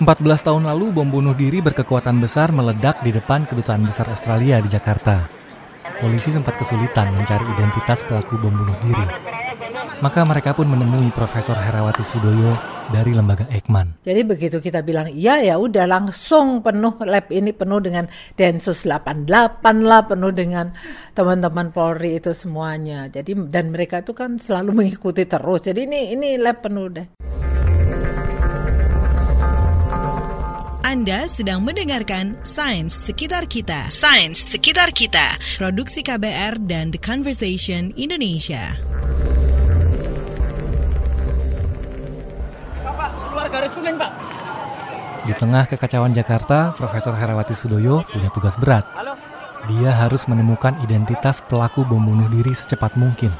14 tahun lalu bom bunuh diri berkekuatan besar meledak di depan kedutaan besar Australia di Jakarta. Polisi sempat kesulitan mencari identitas pelaku bom bunuh diri. Maka mereka pun menemui Profesor Herawati Sudoyo dari lembaga Ekman. Jadi begitu kita bilang iya ya udah langsung penuh lab ini penuh dengan Densus 88 lah penuh dengan teman-teman Polri itu semuanya. Jadi dan mereka itu kan selalu mengikuti terus. Jadi ini ini lab penuh deh. Anda sedang mendengarkan Sains Sekitar Kita. Sains Sekitar Kita. Produksi KBR dan The Conversation Indonesia. Di tengah kekacauan Jakarta, Profesor Herawati Sudoyo punya tugas berat. Dia harus menemukan identitas pelaku bom bunuh diri secepat mungkin.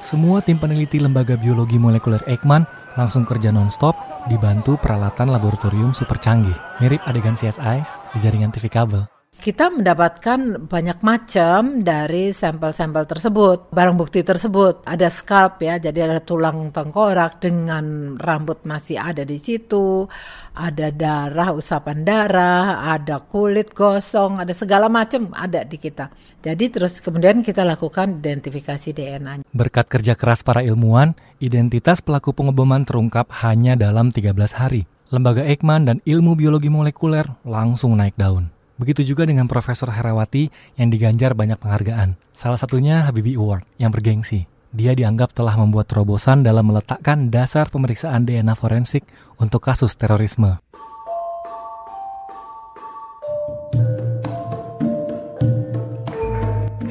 Semua tim peneliti Lembaga Biologi Molekuler Eijkman langsung kerja nonstop dibantu peralatan laboratorium super canggih, mirip adegan CSI di jaringan TV kabel. Kita mendapatkan banyak macam dari sampel-sampel tersebut, barang bukti tersebut. Ada scalp ya, jadi ada tulang tengkorak dengan rambut masih ada di situ, ada darah, usapan darah, ada kulit gosong, ada segala macam ada di kita. Jadi terus kemudian kita lakukan identifikasi DNA. Berkat kerja keras para ilmuwan, identitas pelaku pengeboman terungkap hanya dalam 13 hari. Lembaga Ekman dan ilmu biologi molekuler langsung naik daun. Begitu juga dengan Profesor Herawati yang diganjar banyak penghargaan. Salah satunya Habibie Award yang bergengsi. Dia dianggap telah membuat terobosan dalam meletakkan dasar pemeriksaan DNA forensik untuk kasus terorisme.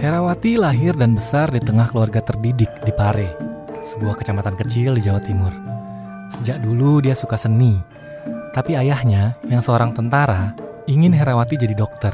Herawati lahir dan besar di tengah keluarga terdidik di Pare, sebuah kecamatan kecil di Jawa Timur. Sejak dulu dia suka seni, tapi ayahnya yang seorang tentara ingin Herawati jadi dokter.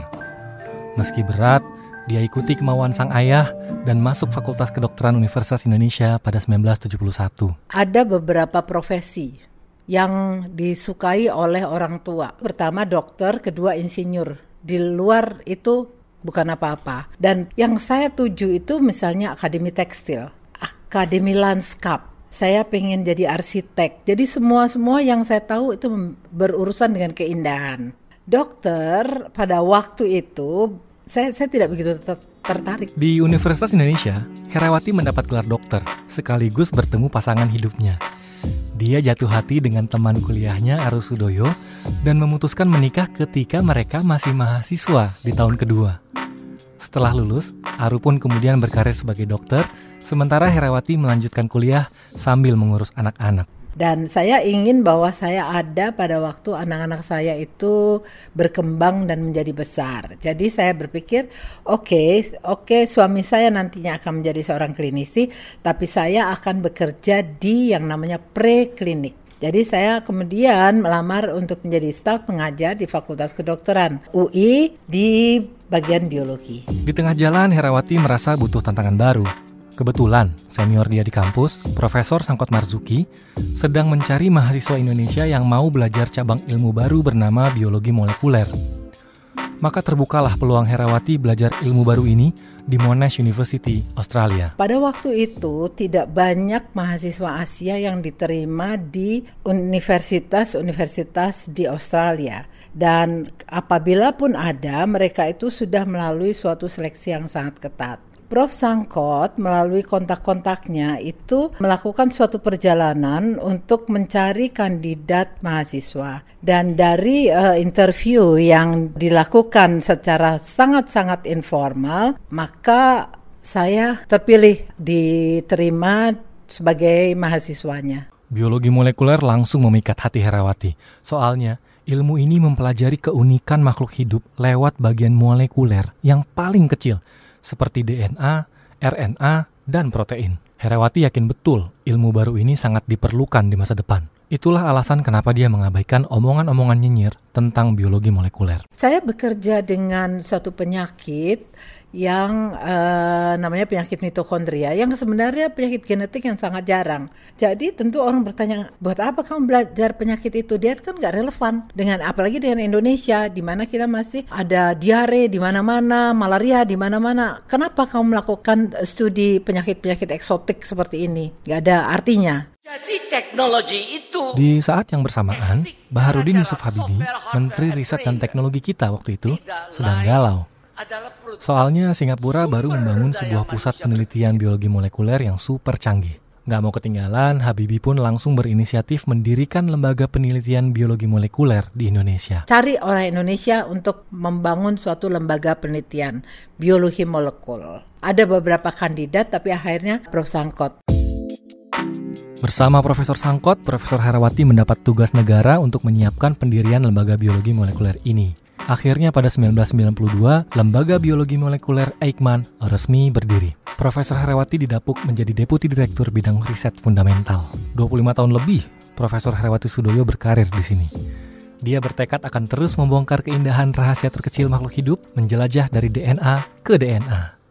Meski berat, dia ikuti kemauan sang ayah dan masuk Fakultas Kedokteran Universitas Indonesia pada 1971. Ada beberapa profesi yang disukai oleh orang tua. Pertama dokter, kedua insinyur. Di luar itu bukan apa-apa. Dan yang saya tuju itu misalnya akademi tekstil, akademi lanskap. Saya pengen jadi arsitek. Jadi semua-semua yang saya tahu itu berurusan dengan keindahan dokter pada waktu itu saya, saya tidak begitu tertarik. Di Universitas Indonesia, Herawati mendapat gelar dokter sekaligus bertemu pasangan hidupnya. Dia jatuh hati dengan teman kuliahnya Arus Sudoyo dan memutuskan menikah ketika mereka masih mahasiswa di tahun kedua. Setelah lulus, Aru pun kemudian berkarir sebagai dokter, sementara Herawati melanjutkan kuliah sambil mengurus anak-anak. Dan saya ingin bahwa saya ada pada waktu anak-anak saya itu berkembang dan menjadi besar. Jadi saya berpikir, oke, okay, oke okay, suami saya nantinya akan menjadi seorang klinisi, tapi saya akan bekerja di yang namanya preklinik. Jadi saya kemudian melamar untuk menjadi staf pengajar di Fakultas Kedokteran UI di bagian biologi. Di tengah jalan Herawati merasa butuh tantangan baru. Kebetulan, senior dia di kampus, Profesor Sangkot Marzuki, sedang mencari mahasiswa Indonesia yang mau belajar cabang ilmu baru bernama biologi molekuler. Maka terbukalah peluang Herawati belajar ilmu baru ini di Monash University, Australia. Pada waktu itu tidak banyak mahasiswa Asia yang diterima di universitas-universitas di Australia. Dan apabila pun ada, mereka itu sudah melalui suatu seleksi yang sangat ketat. Prof. Sangkot melalui kontak-kontaknya itu melakukan suatu perjalanan untuk mencari kandidat mahasiswa. Dan dari uh, interview yang dilakukan secara sangat-sangat informal, maka saya terpilih diterima sebagai mahasiswanya. Biologi molekuler langsung memikat hati Herawati. Soalnya, ilmu ini mempelajari keunikan makhluk hidup lewat bagian molekuler yang paling kecil – seperti DNA, RNA, dan protein. Herawati yakin betul ilmu baru ini sangat diperlukan di masa depan. Itulah alasan kenapa dia mengabaikan omongan-omongan nyinyir tentang biologi molekuler. Saya bekerja dengan suatu penyakit yang uh, namanya penyakit mitokondria yang sebenarnya penyakit genetik yang sangat jarang. Jadi tentu orang bertanya, buat apa kamu belajar penyakit itu? Dia kan nggak relevan dengan apalagi dengan Indonesia di mana kita masih ada diare di mana-mana, malaria di mana-mana. Kenapa kamu melakukan studi penyakit-penyakit eksotik seperti ini? Gak ada artinya. Jadi teknologi itu Di saat yang bersamaan, Baharudin Yusuf Habibi, Menteri Riset dan Teknologi kita waktu itu, sedang galau. Soalnya Singapura baru membangun sebuah pusat penelitian biologi molekuler yang super canggih. Nggak mau ketinggalan, Habibi pun langsung berinisiatif mendirikan lembaga penelitian biologi molekuler di Indonesia. Cari orang Indonesia untuk membangun suatu lembaga penelitian biologi molekul. Ada beberapa kandidat tapi akhirnya Prof. Sangkot. Bersama Profesor Sangkot, Profesor Herawati mendapat tugas negara untuk menyiapkan pendirian lembaga biologi molekuler ini. Akhirnya pada 1992, Lembaga Biologi Molekuler Eijkman resmi berdiri. Profesor Herawati didapuk menjadi Deputi Direktur Bidang Riset Fundamental. 25 tahun lebih, Profesor Herawati Sudoyo berkarir di sini. Dia bertekad akan terus membongkar keindahan rahasia terkecil makhluk hidup, menjelajah dari DNA ke DNA.